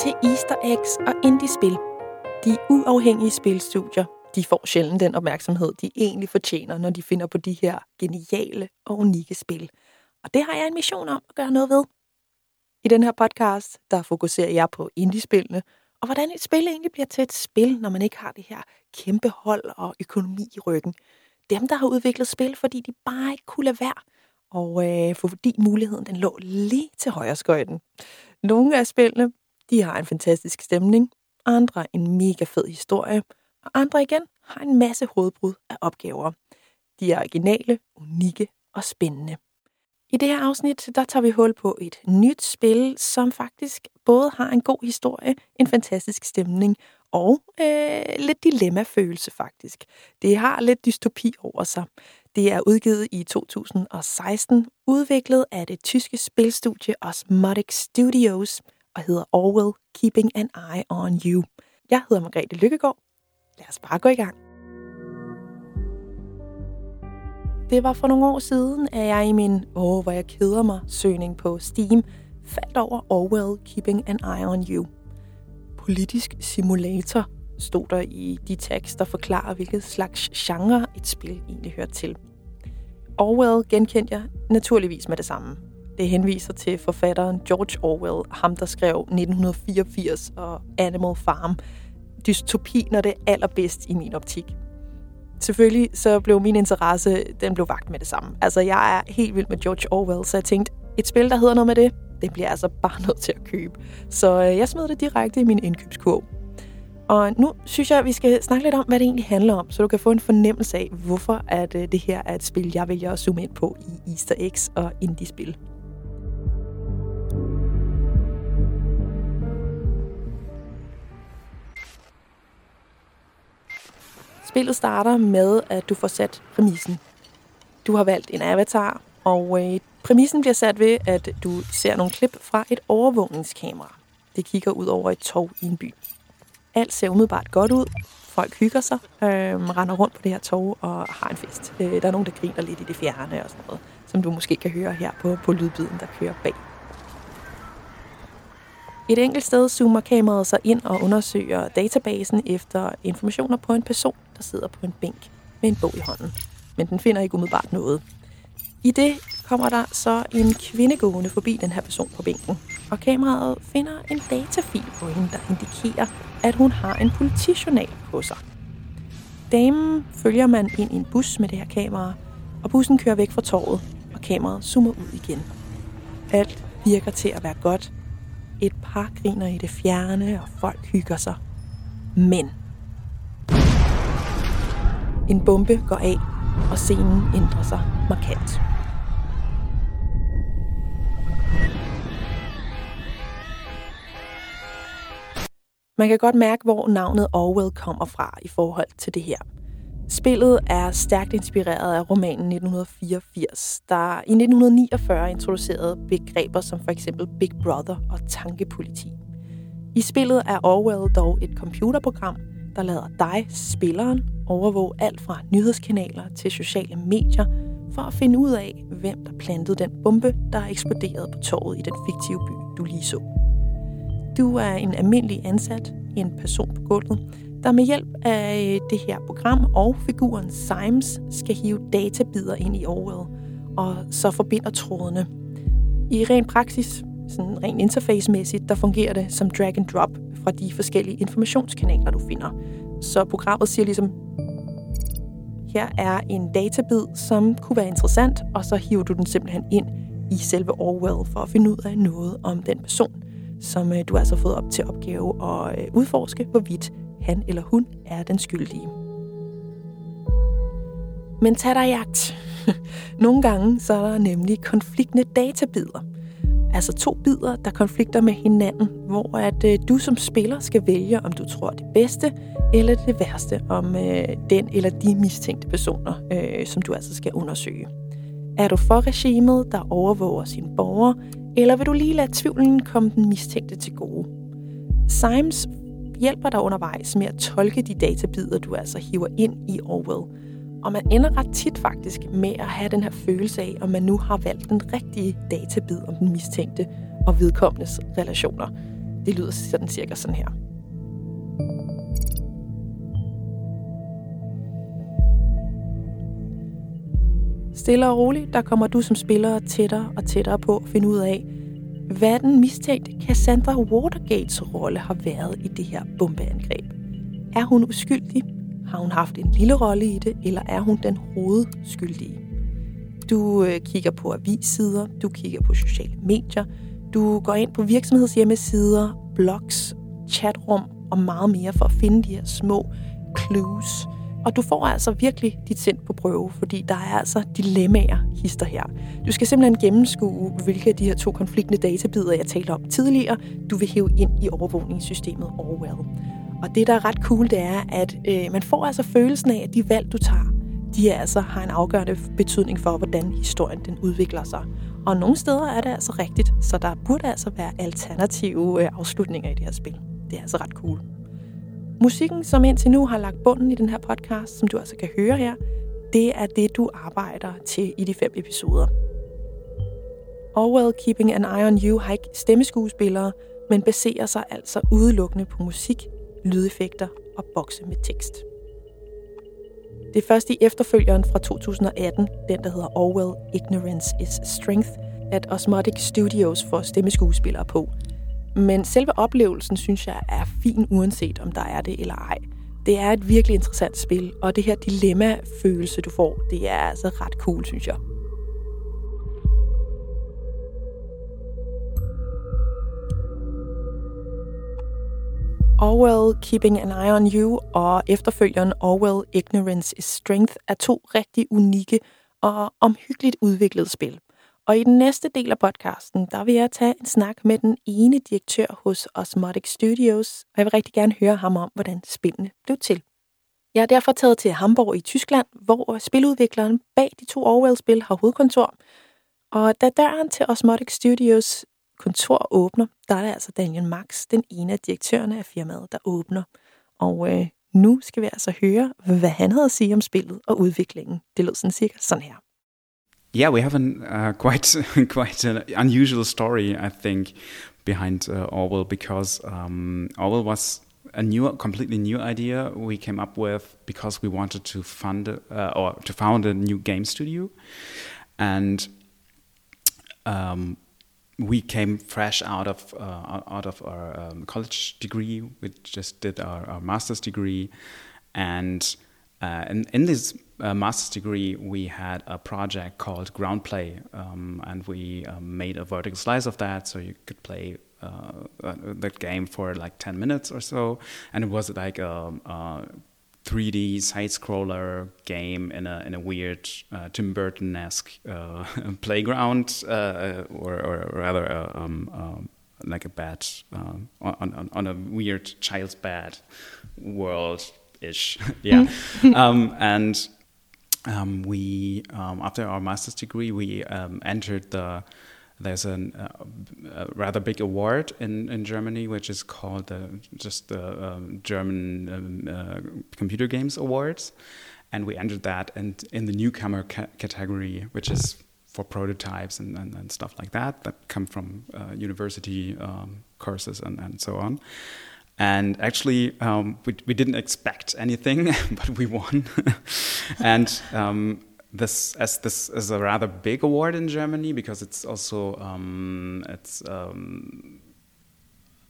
til Easter Eggs og Indie-spil. De uafhængige spilstudier, de får sjældent den opmærksomhed, de egentlig fortjener, når de finder på de her geniale og unikke spil. Og det har jeg en mission om at gøre noget ved. I den her podcast, der fokuserer jeg på indiespillene, og hvordan et spil egentlig bliver til et spil, når man ikke har det her kæmpe hold og økonomi i ryggen. Dem, der har udviklet spil, fordi de bare ikke kunne lade være, og øh, fordi muligheden den lå lige til højre skøjten. Nogle af spillene, de har en fantastisk stemning, andre en mega fed historie, og andre igen har en masse hovedbrud af opgaver. De er originale, unikke og spændende. I det her afsnit, der tager vi hul på et nyt spil, som faktisk både har en god historie, en fantastisk stemning og øh, lidt dilemmafølelse faktisk. Det har lidt dystopi over sig. Det er udgivet i 2016, udviklet af det tyske spilstudie Osmotic Studios og hedder Orwell Keeping an Eye on You. Jeg hedder Margrethe Lykkegaard. Lad os bare gå i gang. Det var for nogle år siden, at jeg i min Åh, hvor jeg keder mig søgning på Steam faldt over Orwell Keeping an Eye on You. Politisk simulator stod der i de tags, der forklarer, hvilket slags genre et spil egentlig hører til. Orwell genkendte jeg naturligvis med det samme. Det henviser til forfatteren George Orwell, ham der skrev 1984 og Animal Farm. Dystopi, når det er allerbedst i min optik. Selvfølgelig så blev min interesse, den blev vagt med det samme. Altså, jeg er helt vild med George Orwell, så jeg tænkte, et spil, der hedder noget med det, det bliver jeg altså bare nødt til at købe. Så øh, jeg smed det direkte i min indkøbskurv. Og nu synes jeg, at vi skal snakke lidt om, hvad det egentlig handler om, så du kan få en fornemmelse af, hvorfor at øh, det her er et spil, jeg vælger at zoome ind på i Easter Eggs og indie-spil. Spillet starter med, at du får sat præmissen. Du har valgt en avatar, og øh, præmissen bliver sat ved, at du ser nogle klip fra et overvågningskamera. Det kigger ud over et tog i en by. Alt ser umiddelbart godt ud. Folk hygger sig, øh, render rundt på det her tog og har en fest. Øh, der er nogen, der griner lidt i det fjerne og sådan noget, som du måske kan høre her på, på lydbiden, der kører bag. Et enkelt sted zoomer kameraet sig ind og undersøger databasen efter informationer på en person, der sidder på en bænk med en bog i hånden. Men den finder ikke umiddelbart noget. I det kommer der så en kvinde gående forbi den her person på bænken, og kameraet finder en datafil på hende, der indikerer, at hun har en politijournal på sig. Damen følger man ind i en bus med det her kamera, og bussen kører væk fra torvet, og kameraet zoomer ud igen. Alt virker til at være godt. Et par griner i det fjerne, og folk hygger sig. Men en bombe går af, og scenen ændrer sig markant. Man kan godt mærke, hvor navnet Orwell kommer fra i forhold til det her. Spillet er stærkt inspireret af romanen 1984, der i 1949 introducerede begreber som for eksempel Big Brother og tankepoliti. I spillet er Orwell dog et computerprogram, der lader dig, spilleren, overvåge alt fra nyhedskanaler til sociale medier for at finde ud af, hvem der plantede den bombe, der eksploderede på torvet i den fiktive by, du lige så. Du er en almindelig ansat, en person på gulvet, der med hjælp af øh, det her program og figuren Symes skal hive databider ind i Orwell, og så forbinder trådene. I ren praksis, sådan rent interface-mæssigt, der fungerer det som drag and drop fra de forskellige informationskanaler, du finder. Så programmet siger ligesom, her er en databid, som kunne være interessant, og så hiver du den simpelthen ind i selve Orwell for at finde ud af noget om den person, som øh, du altså har fået op til opgave at øh, udforske, hvorvidt han eller hun er den skyldige. Men tag dig jagt. Nogle gange så er der nemlig konfliktende databider. Altså to bidder, der konflikter med hinanden, hvor at øh, du som spiller skal vælge, om du tror det bedste eller det værste om øh, den eller de mistænkte personer, øh, som du altså skal undersøge. Er du for regimet, der overvåger sine borgere, eller vil du lige lade tvivlen komme den mistænkte til gode? Symes hjælper dig undervejs med at tolke de databider, du altså hiver ind i Orwell. Og man ender ret tit faktisk med at have den her følelse af, om man nu har valgt den rigtige databid om den mistænkte og vedkommendes relationer. Det lyder sådan cirka sådan her. Stille og roligt, der kommer du som spiller tættere og tættere på at finde ud af, hvad den mistænkte Cassandra Watergates rolle har været i det her bombeangreb. Er hun uskyldig? Har hun haft en lille rolle i det, eller er hun den hovedskyldige? Du øh, kigger på avissider, du kigger på sociale medier, du går ind på virksomhedshjemmesider, blogs, chatrum og meget mere for at finde de her små clues. Og du får altså virkelig dit sind på prøve, fordi der er altså dilemmaer hister her. Du skal simpelthen gennemskue, hvilke af de her to konfliktende databider, jeg talte om tidligere, du vil hæve ind i overvågningssystemet Orwell. Og det, der er ret cool, det er, at øh, man får altså følelsen af, at de valg, du tager, de altså har en afgørende betydning for, hvordan historien den udvikler sig. Og nogle steder er det altså rigtigt, så der burde altså være alternative øh, afslutninger i det her spil. Det er altså ret cool. Musikken, som indtil nu har lagt bunden i den her podcast, som du altså kan høre her, det er det, du arbejder til i de fem episoder. Orwell Keeping an Eye on You har ikke stemmeskuespillere, men baserer sig altså udelukkende på musik, lydeffekter og bokse med tekst. Det er først i efterfølgeren fra 2018, den der hedder Orwell Ignorance is Strength, at Osmotic Studios får stemmeskuespillere på. Men selve oplevelsen synes jeg er fin, uanset om der er det eller ej. Det er et virkelig interessant spil, og det her dilemma-følelse, du får, det er altså ret cool, synes jeg. Orwell Keeping an Eye on You og efterfølgeren Orwell Ignorance is Strength er to rigtig unikke og omhyggeligt udviklede spil. Og i den næste del af podcasten, der vil jeg tage en snak med den ene direktør hos Osmotic Studios, og jeg vil rigtig gerne høre ham om, hvordan spillene blev til. Jeg er derfor taget til Hamburg i Tyskland, hvor spiludvikleren bag de to Orwell-spil har hovedkontor. Og da døren til Osmotic Studios kontor åbner, der er det altså Daniel Max, den ene af direktørerne af firmaet, der åbner. Og øh, nu skal vi altså høre, hvad han havde at sige om spillet og udviklingen. Det lød sådan cirka sådan her. Yeah, we have an uh, quite quite an unusual story, I think, behind uh, Orwell because um, Orwell was a new, completely new idea we came up with because we wanted to fund uh, or to found a new game studio, and um, we came fresh out of uh, out of our um, college degree. We just did our, our master's degree, and uh, in, in this uh, master's degree, we had a project called Ground Play, um, and we um, made a vertical slice of that, so you could play uh, uh that game for like ten minutes or so, and it was like a, a 3D side scroller game in a in a weird uh, Tim Burton esque uh, playground, uh, or, or rather uh, um, um, like a bed uh, on, on on a weird child's bed world ish, yeah, um, and. Um, we um, after our master's degree, we um, entered the there's an, uh, a rather big award in, in Germany, which is called the, just the um, German um, uh, Computer Games Awards. And we entered that and in the newcomer ca category, which is for prototypes and, and, and, stuff like that, that come from uh, university um, courses and, and so on. And actually, um, we, we didn't expect anything, but we won. and um, this as this is a rather big award in Germany because it's also um, it's um,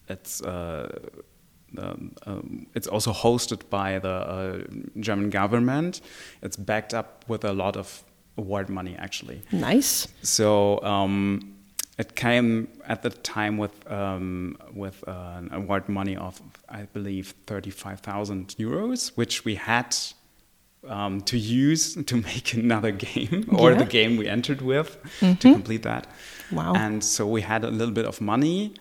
it's uh, um, it's also hosted by the uh, German government. It's backed up with a lot of award money, actually. Nice. So um, it came at the time with um, with uh, an award money of I believe thirty five thousand euros, which we had um, to use to make another game or yeah. the game we entered with mm-hmm. to complete that. Wow. And so we had a little bit of money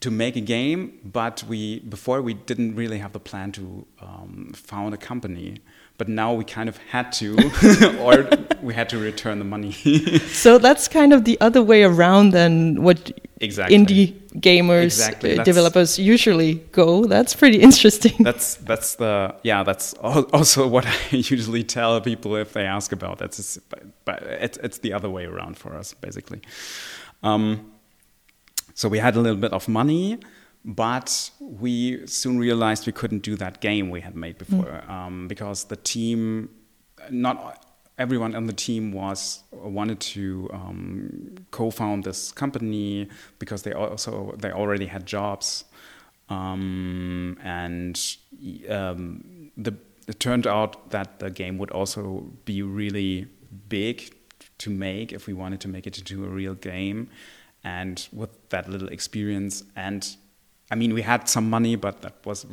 to make a game, but we before we didn't really have the plan to um, found a company. But now we kind of had to, or we had to return the money. so that's kind of the other way around than what exactly. indie gamers exactly. uh, developers usually go that's pretty interesting that's that's the yeah that's also what i usually tell people if they ask about that but it's, it's the other way around for us basically um, so we had a little bit of money but we soon realized we couldn't do that game we had made before mm. um, because the team, not everyone on the team was wanted to um, co-found this company because they also they already had jobs, um, and um, the it turned out that the game would also be really big to make if we wanted to make it into a real game and with that little experience and I mean, we had some money, but that was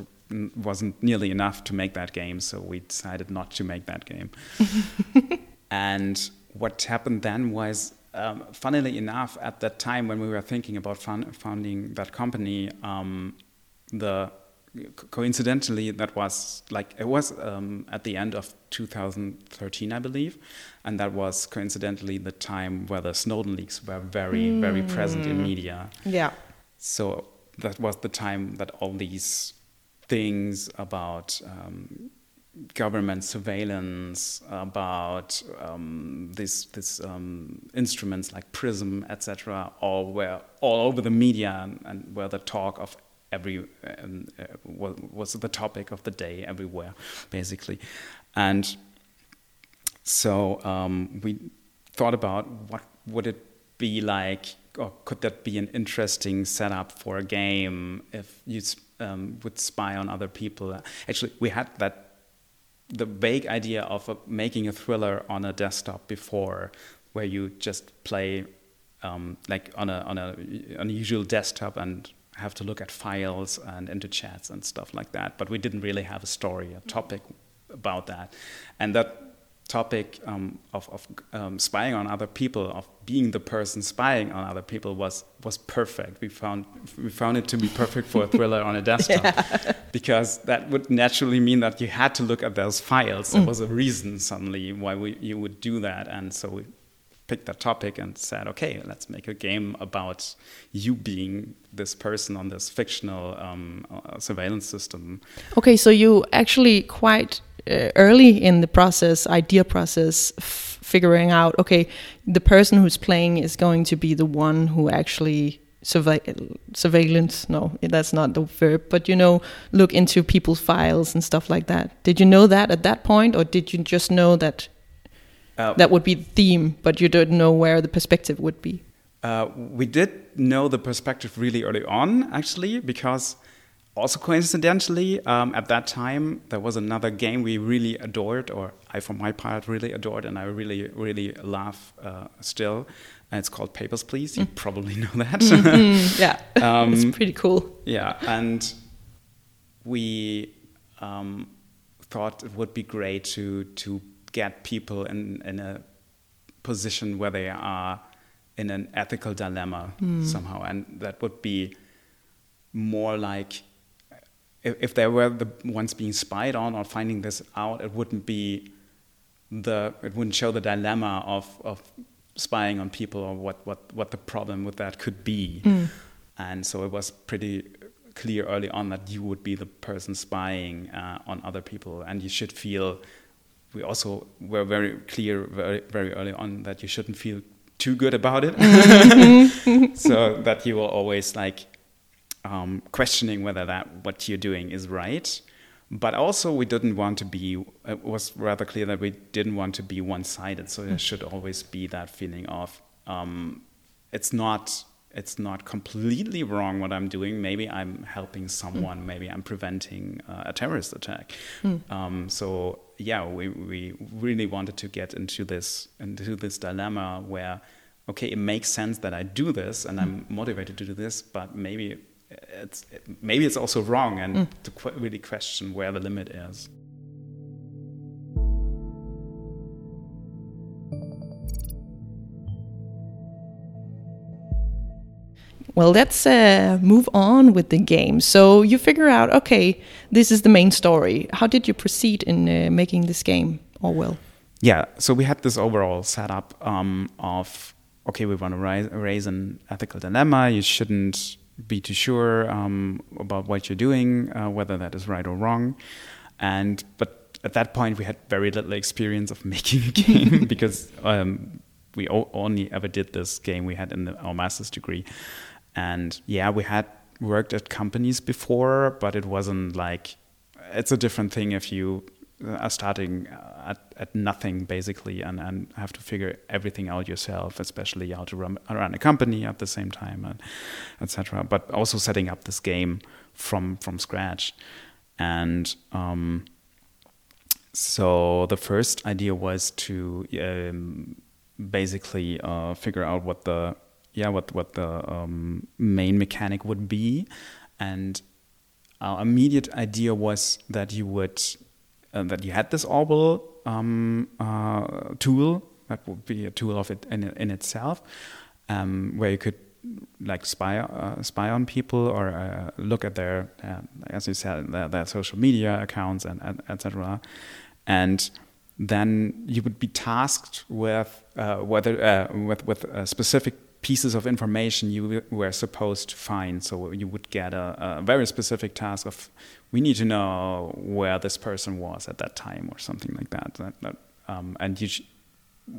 wasn't nearly enough to make that game, so we decided not to make that game. and what happened then was, um, funnily enough, at that time when we were thinking about founding that company, um, the coincidentally that was like it was um, at the end of 2013 i believe. And that was coincidentally the time where the snowden leaks were very mm. very present in media. Yeah. So that was the time that all these things about um, government surveillance, about um, this this um, instruments like Prism, etc., all were all over the media and, and were the talk of every um, uh, was the topic of the day everywhere, basically, and so um, we thought about what would it be like or could that be an interesting setup for a game if you um, would spy on other people? Actually, we had that the vague idea of making a thriller on a desktop before, where you just play um, like on a on a unusual desktop and have to look at files and into chats and stuff like that. But we didn't really have a story, a topic about that, and that topic um, of, of um, spying on other people, of being the person spying on other people, was was perfect. We found we found it to be perfect for a thriller on a desktop, yeah. because that would naturally mean that you had to look at those files. There mm. was a reason suddenly why we, you would do that, and so we picked that topic and said, okay, let's make a game about you being this person on this fictional um, uh, surveillance system. Okay, so you actually quite early in the process, idea process, figuring out okay, the person who's playing is going to be the one who actually surveillance. No, that's not the verb, but you know, look into people's files and stuff like that. Did you know that at that point, or did you just know that uh, that would be the theme, but you didn't know where the perspective would be? Uh, we did know the perspective really early on, actually, because also coincidentally, um, at that time, there was another game we really adored, or I, for my part, really adored, and I really, really love uh, still. And it's called Papers, Please. You mm. probably know that. Mm-hmm. yeah, um, it's pretty cool. Yeah, and we um, thought it would be great to to get people in in a position where they are in an ethical dilemma mm. somehow, and that would be more like if, if they were the ones being spied on or finding this out, it wouldn't be the it wouldn't show the dilemma of of spying on people or what what what the problem with that could be. Mm. And so it was pretty clear early on that you would be the person spying uh, on other people, and you should feel. We also were very clear very very early on that you shouldn't feel too good about it, mm-hmm. so that you will always like um, questioning whether that what you're doing is right. But also, we didn't want to be. It was rather clear that we didn't want to be one-sided. So there should always be that feeling of um, it's not it's not completely wrong what I'm doing. Maybe I'm helping someone. Mm. Maybe I'm preventing uh, a terrorist attack. Mm. Um, so yeah, we we really wanted to get into this into this dilemma where okay, it makes sense that I do this and mm. I'm motivated to do this, but maybe it's maybe it's also wrong and mm. to qu really question where the limit is. Well, let's uh, move on with the game. So you figure out, okay, this is the main story. How did you proceed in uh, making this game, Orwell? Yeah, so we had this overall setup um, of, okay, we want to raise, raise an ethical dilemma. You shouldn't be too sure um, about what you're doing, uh, whether that is right or wrong. And but at that point, we had very little experience of making a game because um, we only ever did this game we had in the, our master's degree. And yeah, we had worked at companies before, but it wasn't like it's a different thing if you are starting at, at nothing basically and, and have to figure everything out yourself, especially how to run, run a company at the same time, and etc. But also setting up this game from from scratch, and um, so the first idea was to um, basically uh, figure out what the yeah what what the um, main mechanic would be, and our immediate idea was that you would uh, that you had this Orbital um, uh, tool that would be a tool of it in, in itself, um, where you could like spy uh, spy on people or uh, look at their, uh, as you said, their, their, social media accounts and, and etc. And then you would be tasked with uh, whether with with a specific pieces of information you were supposed to find. So you would get a, a, very specific task of, we need to know where this person was at that time or something like that. that, that um, and you,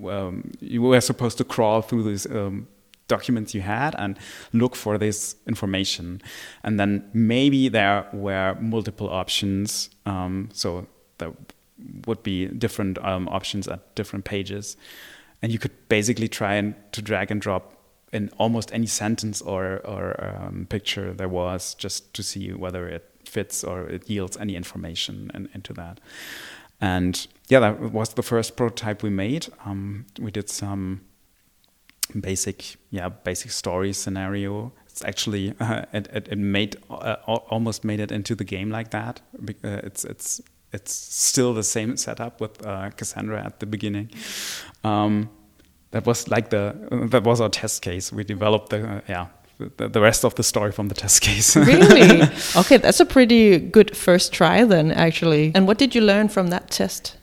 um, you were supposed to crawl through these um, documents you had and look for this information. And then maybe there were multiple options. Um, so there would be different um, options at different pages. And you could basically try and to drag and drop in almost any sentence or or um, picture there was, just to see whether it fits or it yields any information in, into that. And yeah, that was the first prototype we made. Um, we did some basic, yeah, basic story scenario. It's actually uh, it, it, it, made uh, almost made it into the game like that. Uh, it's it's it's still the same setup with uh, Cassandra at the beginning. Um, that was like the that was our test case. We developed the uh, yeah the, the, rest of the story from the test case. really? Okay, that's a pretty good first try then, actually. And what did you learn from that test?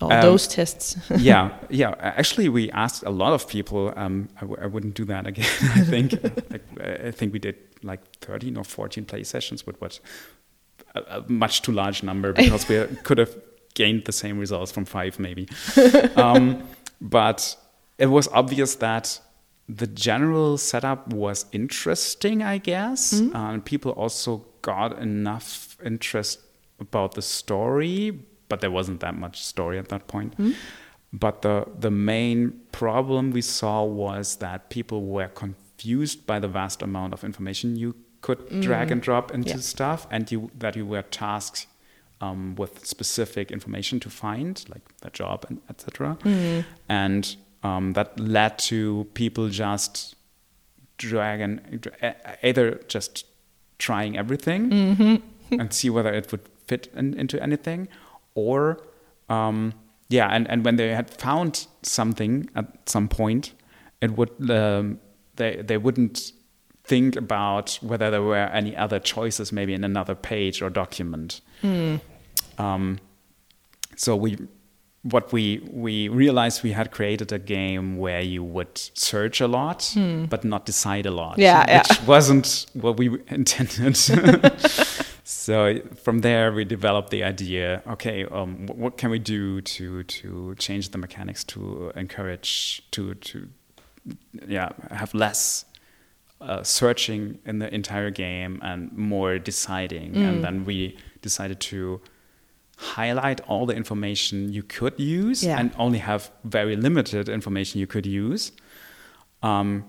Or um, those tests? yeah, yeah. Actually, we asked a lot of people. Um, I w- I wouldn't do that again. I think. like, I think we did like 13 or 14 play sessions, with what a, a much too large number because we could have gained the same results from five, maybe. Um, but it was obvious that the general setup was interesting, I guess. Mm-hmm. Uh, people also got enough interest about the story, but there wasn't that much story at that point. Mm-hmm. But the the main problem we saw was that people were confused by the vast amount of information you could mm-hmm. drag and drop into yeah. stuff, and you that you were tasked um, with specific information to find, like the job and etc. Mm-hmm. And um, that led to people just dragging either just trying everything mm-hmm. and see whether it would fit in, into anything or um, yeah and, and when they had found something at some point it would um, they they wouldn't think about whether there were any other choices maybe in another page or document mm. um, so we what we we realized we had created a game where you would search a lot hmm. but not decide a lot yeah, which yeah. wasn't what we intended so from there we developed the idea okay um, what can we do to to change the mechanics to encourage to to yeah have less uh, searching in the entire game and more deciding mm. and hmm. then we decided to highlight all the information you could use yeah. and only have very limited information you could use. Um,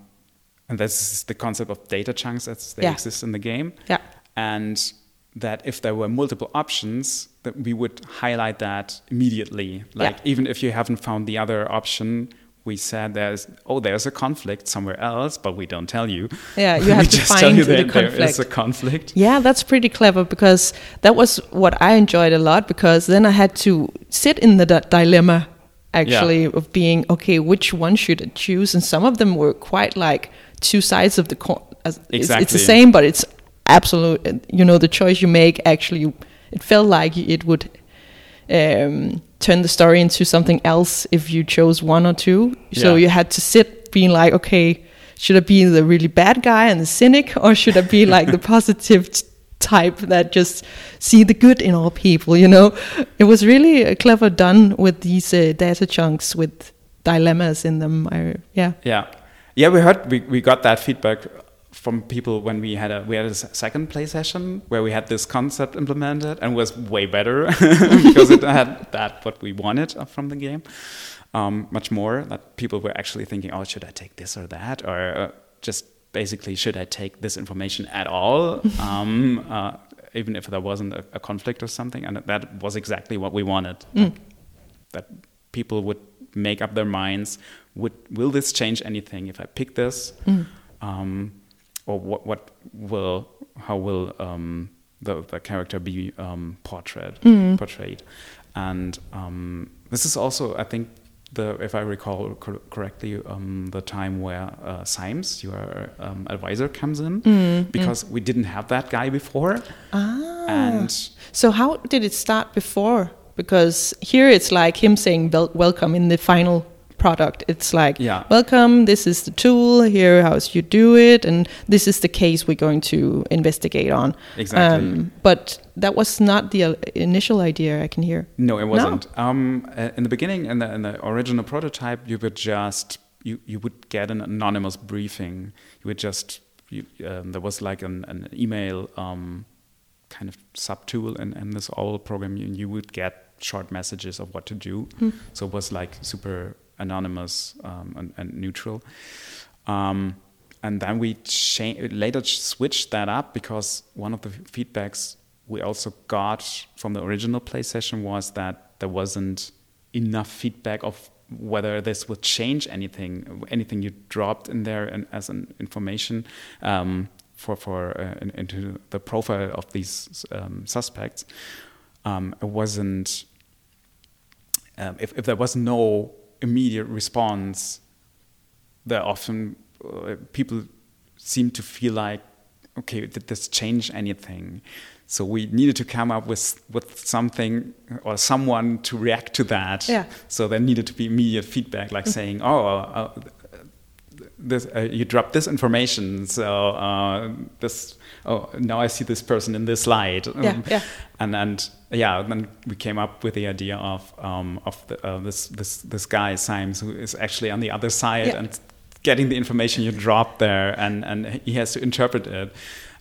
and that's the concept of data chunks as they yeah. exist in the game. Yeah. And that if there were multiple options, that we would highlight that immediately. Like yeah. even if you haven't found the other option, we said there's oh there's a conflict somewhere else but we don't tell you yeah you have to find the conflict there is a conflict yeah that's pretty clever because that was what i enjoyed a lot because then i had to sit in the dilemma actually yeah. of being okay which one should i choose and some of them were quite like two sides of the coin exactly. It's, it's the same but it's absolute you know the choice you make actually it felt like it would um, turn the story into something else if you chose one or two. So yeah. you had to sit being like, okay, should I be the really bad guy and the cynic, or should I be like the positive type that just see the good in all people? You know, it was really uh, clever done with these uh, data chunks with dilemmas in them. I, yeah, yeah, yeah. We heard we, we got that feedback from people when we had a we had a second play session where we had this concept implemented and was way better because it had that what we wanted from the game. Um, much more that people were actually thinking oh should I take this or that? Or uh, just basically should I take this information at all? Um, uh, even if there wasn't a, a, conflict or something. And that was exactly what we wanted. Mm. that people would make up their minds would will this change anything if I pick this? Mm. um, or what what will how will um, the the character be um, portrayed mm. portrayed, and um, this is also I think the if I recall cor correctly um, the time where uh, Symes your um, advisor comes in mm. because we didn't have that guy before. Ah. And so how did it start before? Because here it's like him saying welcome in the final product. It's like, yeah. welcome, this is the tool, here how you do it, and this is the case we're going to investigate on. Exactly. Um, but that was not the uh, initial idea I can hear. No, it wasn't. No? Um, in the beginning, in the, in the original prototype, you would just, you, you would get an anonymous briefing. You would just, you, um, there was like an, an email um, kind of sub tool in, in this all program, and you would get short messages of what to do. Mm. So it was like super anonymous um, and, and, neutral. Um, and then we later switched that up because one of the feedbacks we also got from the original play session was that there wasn't enough feedback of whether this would change anything, anything you dropped in there and as an information um, for for uh, in, into the profile of these um, suspects. Um, it wasn't. Um, if, if there was no immediate response, that often uh, people seem to feel like, okay, did this change anything? So we needed to come up with with something or someone to react to that. Yeah. So there needed to be immediate feedback, like mm. saying, "Oh, uh, this, uh, you drop this information, so uh, this. Oh, now I see this person in this light. Yeah, um, yeah. And and yeah, then we came up with the idea of um, of the, uh, this this this guy Symes who is actually on the other side yeah. and getting the information you drop there, and and he has to interpret it,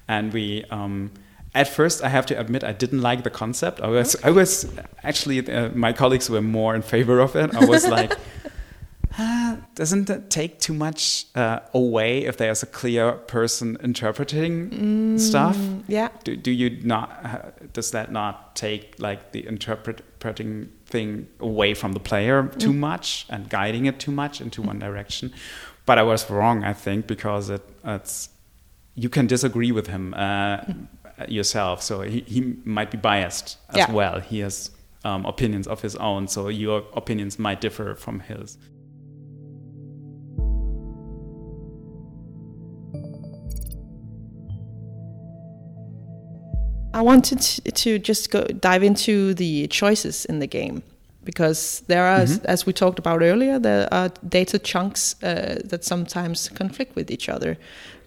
and we. Um, at first, I have to admit, I didn't like the concept. I was, I was actually, uh, my colleagues were more in favor of it. I was like, doesn't it take too much uh, away if there's a clear person interpreting mm, stuff? Yeah. Do, do you not? Uh, does that not take like the interpreting thing away from the player too mm. much and guiding it too much into mm. one direction? But I was wrong, I think, because it, it's you can disagree with him uh, mm. yourself, so he, he might be biased as yeah. well. He has um, opinions of his own, so your opinions might differ from his. I wanted to just go dive into the choices in the game because there are, mm-hmm. as we talked about earlier, there are data chunks uh, that sometimes conflict with each other.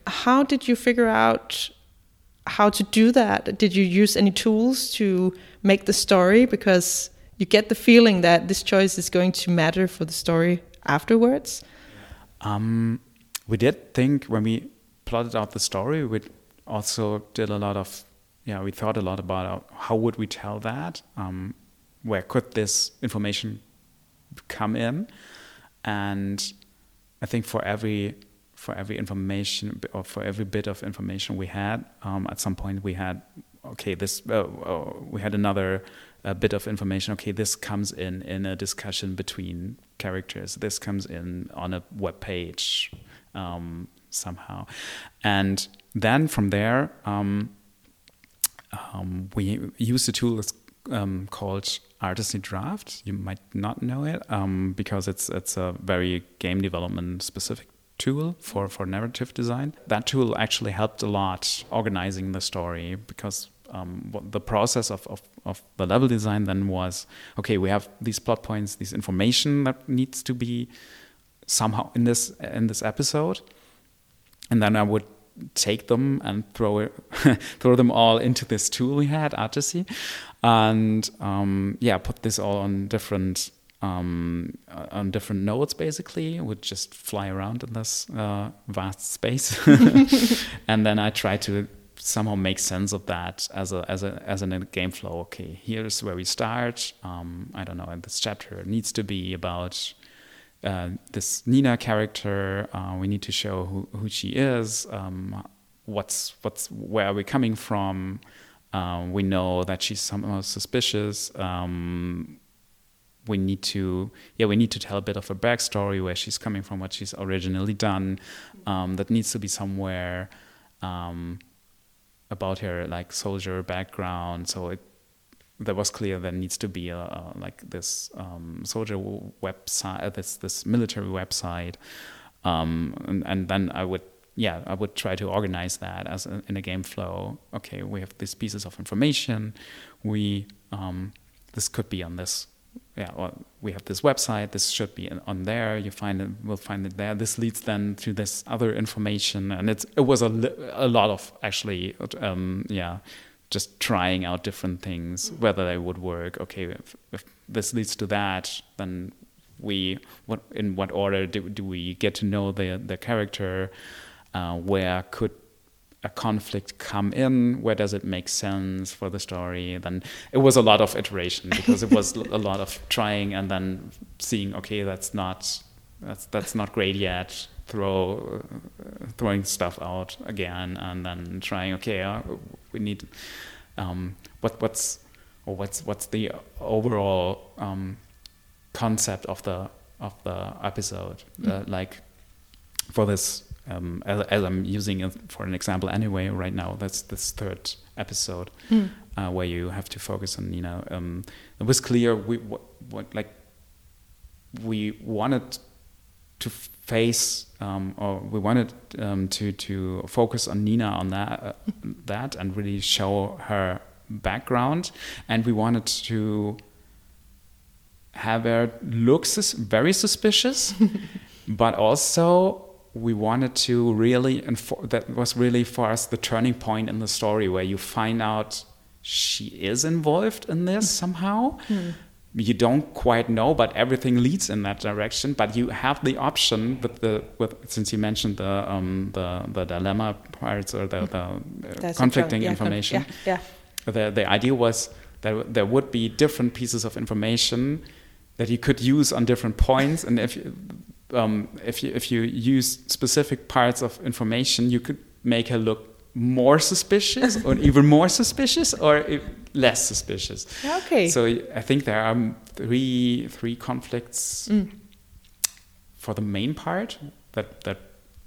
How did you figure out how to do that? Did you use any tools to make the story? Because you get the feeling that this choice is going to matter for the story afterwards. Um, we did think when we plotted out the story, we also did a lot of yeah, we thought a lot about uh, how would we tell that. Um, where could this information come in? And I think for every for every information or for every bit of information we had, um, at some point we had okay, this uh, uh, we had another uh, bit of information. Okay, this comes in in a discussion between characters. This comes in on a web page um, somehow, and then from there. Um, um, we use a tool um, called Articy Draft. You might not know it um, because it's it's a very game development specific tool for, for narrative design. That tool actually helped a lot organizing the story because um, the process of, of, of, the level design then was okay, we have these plot points, this information that needs to be somehow in this in this episode, and then I would take them and throw it, throw them all into this tool we had, Articy, and um, yeah, put this all on different um, on different nodes basically. Would just fly around in this uh, vast space. And then i try to somehow make sense of that as a as a as a game flow. Okay here's where we start. Um, i don't know and this chapter needs to be about uh, this nina character uh, we need to show who, who she is um, what's what's where are we coming from? Um, we know that she's somehow suspicious um, we need to yeah we need to tell a bit of a backstory where she's coming from what she's originally done um, that needs to be somewhere um, about her like soldier background. So it that was clear there needs to be a, a like this um, soldier website this this military website um, and, and then I would yeah I would try to organize that as a, in a game flow okay we have these pieces of information we um, this could be on this yeah, well, we have this website. This should be on there. You find it. We'll find it there. This leads then to this other information, and it's it was a a lot of actually, um, yeah, just trying out different things whether they would work. Okay, if, if this leads to that, then we what in what order do, do we get to know the the character? Uh, where could a conflict come in? Where does it make sense for the story? Then it was a lot of iteration because it was a lot of trying and then seeing. Okay, that's not that's that's not great yet. Throw uh, throwing stuff out again and then trying. Okay, uh, we need um, what what's or what's what's the overall um, concept of the of the episode? Mm. Uh, like for this um, as, as, I'm using it for an example anyway right now. That's this third episode mm. uh, where you have to focus on Nina. Um, it was clear we what, what like we wanted to face um, or we wanted um, to to focus on Nina on that uh, that and really show her background, and we wanted to have her look sus very suspicious, but also we wanted to really enfor- that was really for us the turning point in the story where you find out she is involved in this somehow mm. You don't quite know but everything leads in that direction but you have the option with the with since you mentioned the um, the, the dilemma parts or the, the uh, conflicting yeah, information yeah, yeah. the the idea was that there would be different pieces of information that you could use on different points and if you, um, if you if you use specific parts of information, you could make her look more suspicious or even more suspicious or less suspicious. Okay. So I think there are three three conflicts mm. for the main part that that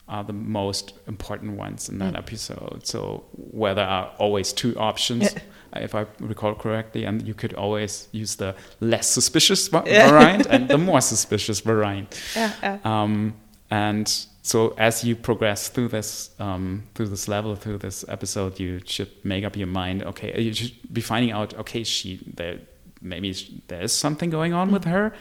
are the most important ones in that mm. episode. So where there are always two options, if I recall correctly, and you could always use the less suspicious variant and the more suspicious variant. Yeah, yeah. Um, and so as you progress through this um, through this level through this episode, you should make up your mind. Okay, you should be finding out. Okay, she there maybe there is something going on mm. with her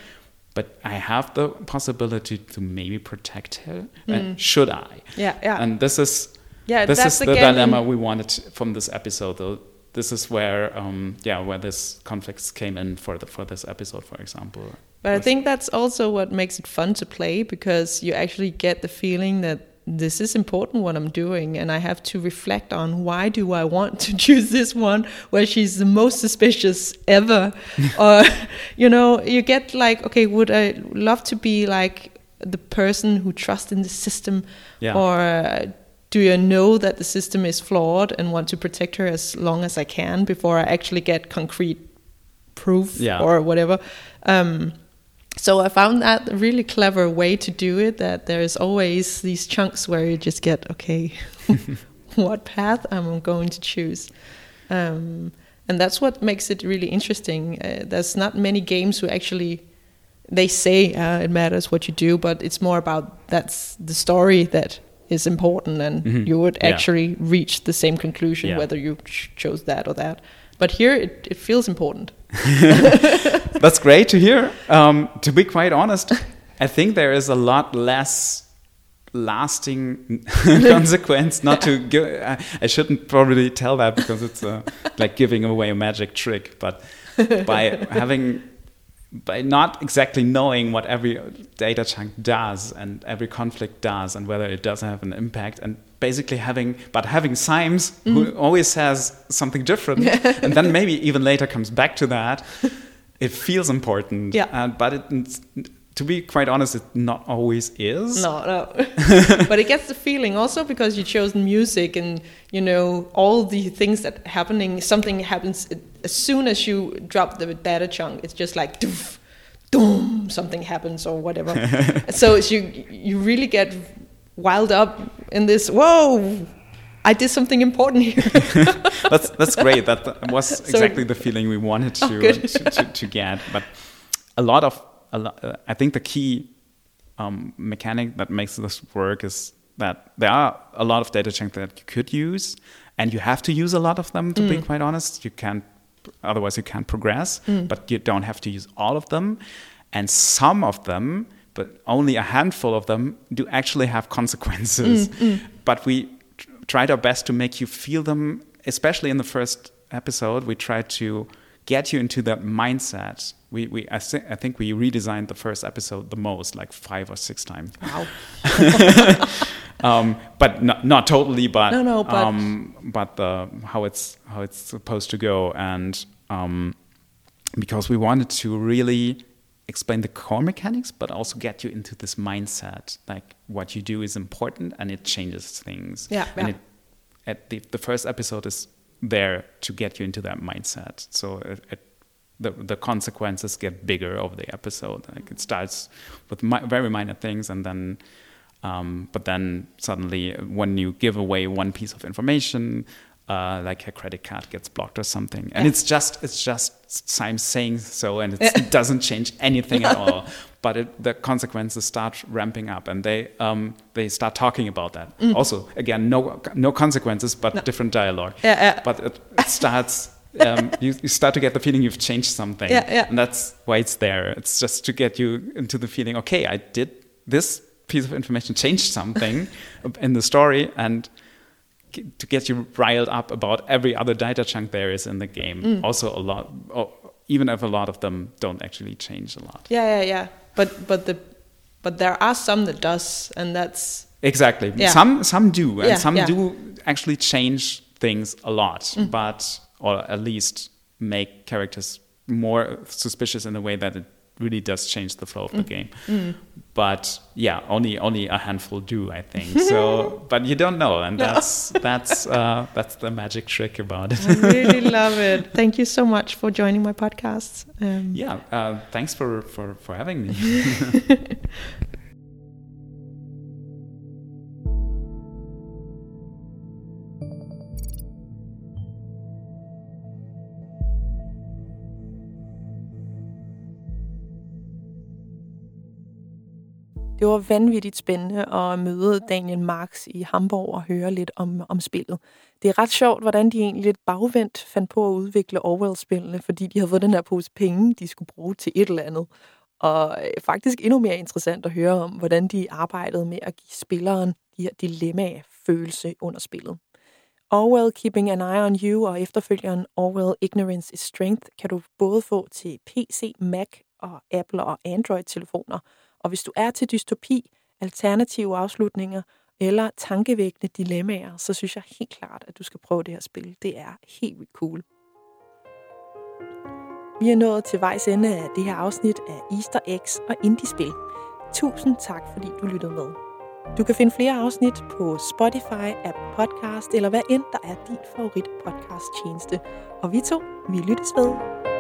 but I have the possibility to maybe protect her. Mm. should I? Yeah, yeah. And this is yeah, this is the dilemma we wanted from this episode. Though this is where um, yeah, where this conflicts came in for the for this episode, for example. But I think that's also what makes it fun to play because you actually get the feeling that this is important what I'm doing, and I have to reflect on why do I want to choose this one where she's the most suspicious ever, or you know, you get like, okay, would I love to be like the person who trusts in the system, yeah. or do you know that the system is flawed and want to protect her as long as I can before I actually get concrete proof yeah. or whatever? Um, so I found that a really clever way to do it. That there's always these chunks where you just get okay, what path I'm going to choose, um, and that's what makes it really interesting. Uh, there's not many games who actually they say uh, it matters what you do, but it's more about that's the story that is important, and mm-hmm. you would actually yeah. reach the same conclusion yeah. whether you ch- chose that or that. But here it, it feels important. That's great to hear. Um, to be quite honest, I think there is a lot less lasting consequence not to give I, I, shouldn't probably tell that because it's uh, like giving away a magic trick but by having by not exactly knowing what every data chunk does and every conflict does and whether it does have an impact and basically having but having Symes mm. who always says something different and then maybe even later comes back to that it feels important yeah uh, but it to be quite honest, it not always is. No, no. but it gets the feeling also because you chose music and you know all the things that happening. Something happens as soon as you drop the data chunk. It's just like doof, doom, something happens or whatever. so you you really get wild up in this. Whoa. I did something important here. that's that's great. That was exactly the feeling we wanted oh, to, oh, to, to, to get. But a lot of uh, I think the key um, mechanic that makes this work is that there are a lot of data chunks that you could use, and you have to use a lot of them. To mm. be quite honest, you can't. Otherwise, you can't progress. Mm. But you don't have to use all of them, and some of them, but only a handful of them, do actually have consequences. Mm, mm. but we tried our best to make you feel them, especially in the first episode. We tried to get you into that mindset. We, we I, th- I think we redesigned the first episode the most, like five or six times. Wow. um, but not, not totally, but no, no, but, um, but the, how it's how it's supposed to go, and um, because we wanted to really explain the core mechanics, but also get you into this mindset, like what you do is important and it changes things. Yeah, and yeah. it, at the the first episode is there to get you into that mindset. So it, it, the the consequences get bigger over the episode. Like it starts with mi very minor things, and then, um, but then suddenly when you give away one piece of information, uh, like a credit card gets blocked or something, and yeah. it's just it's just Symes saying so, and it doesn't change anything at all. But it, the consequences start ramping up, and they um, they start talking about that. Mm. Also, again, no no consequences, but no. different dialogue. Yeah, yeah. But it, it starts. um, you, you, start to get the feeling you've changed something, yeah, yeah. and that's why it's there. It's just to get you into the feeling. Okay, I did this piece of information changed something in the story, and to get you riled up about every other data chunk there is in the game. Mm. Also, a lot, oh, even if a lot of them don't actually change a lot. Yeah, yeah, yeah. But but the but there are some that does, and that's exactly yeah. some some do, and yeah, some yeah. do actually change things a lot, mm. but or at least make characters more suspicious in the way that it really does change the flow of the mm. game. Mm. But yeah, only only a handful do, I think. So, but you don't know, and that's that's uh, that's the magic trick about it. I really love it. Thank you so much for joining my podcast. Um, yeah, uh, thanks for for for having me. Det var vanvittigt spændende at møde Daniel Marx i Hamburg og høre lidt om, om spillet. Det er ret sjovt, hvordan de egentlig lidt bagvendt fandt på at udvikle Orwell-spillene, fordi de havde fået den her pose penge, de skulle bruge til et eller andet. Og øh, faktisk endnu mere interessant at høre om, hvordan de arbejdede med at give spilleren de her dilemma-følelse under spillet. Orwell Keeping an Eye on You og efterfølgeren Orwell Ignorance is Strength kan du både få til PC, Mac og Apple og Android-telefoner – og hvis du er til dystopi, alternative afslutninger eller tankevækkende dilemmaer, så synes jeg helt klart, at du skal prøve det her spil. Det er helt vildt cool. Vi er nået til vejs ende af det her afsnit af Easter Eggs og Indie-spil. Tusind tak, fordi du lyttede med. Du kan finde flere afsnit på Spotify, App Podcast eller hvad end der er din favorit podcast tjeneste. Og vi to, vi lyttes ved.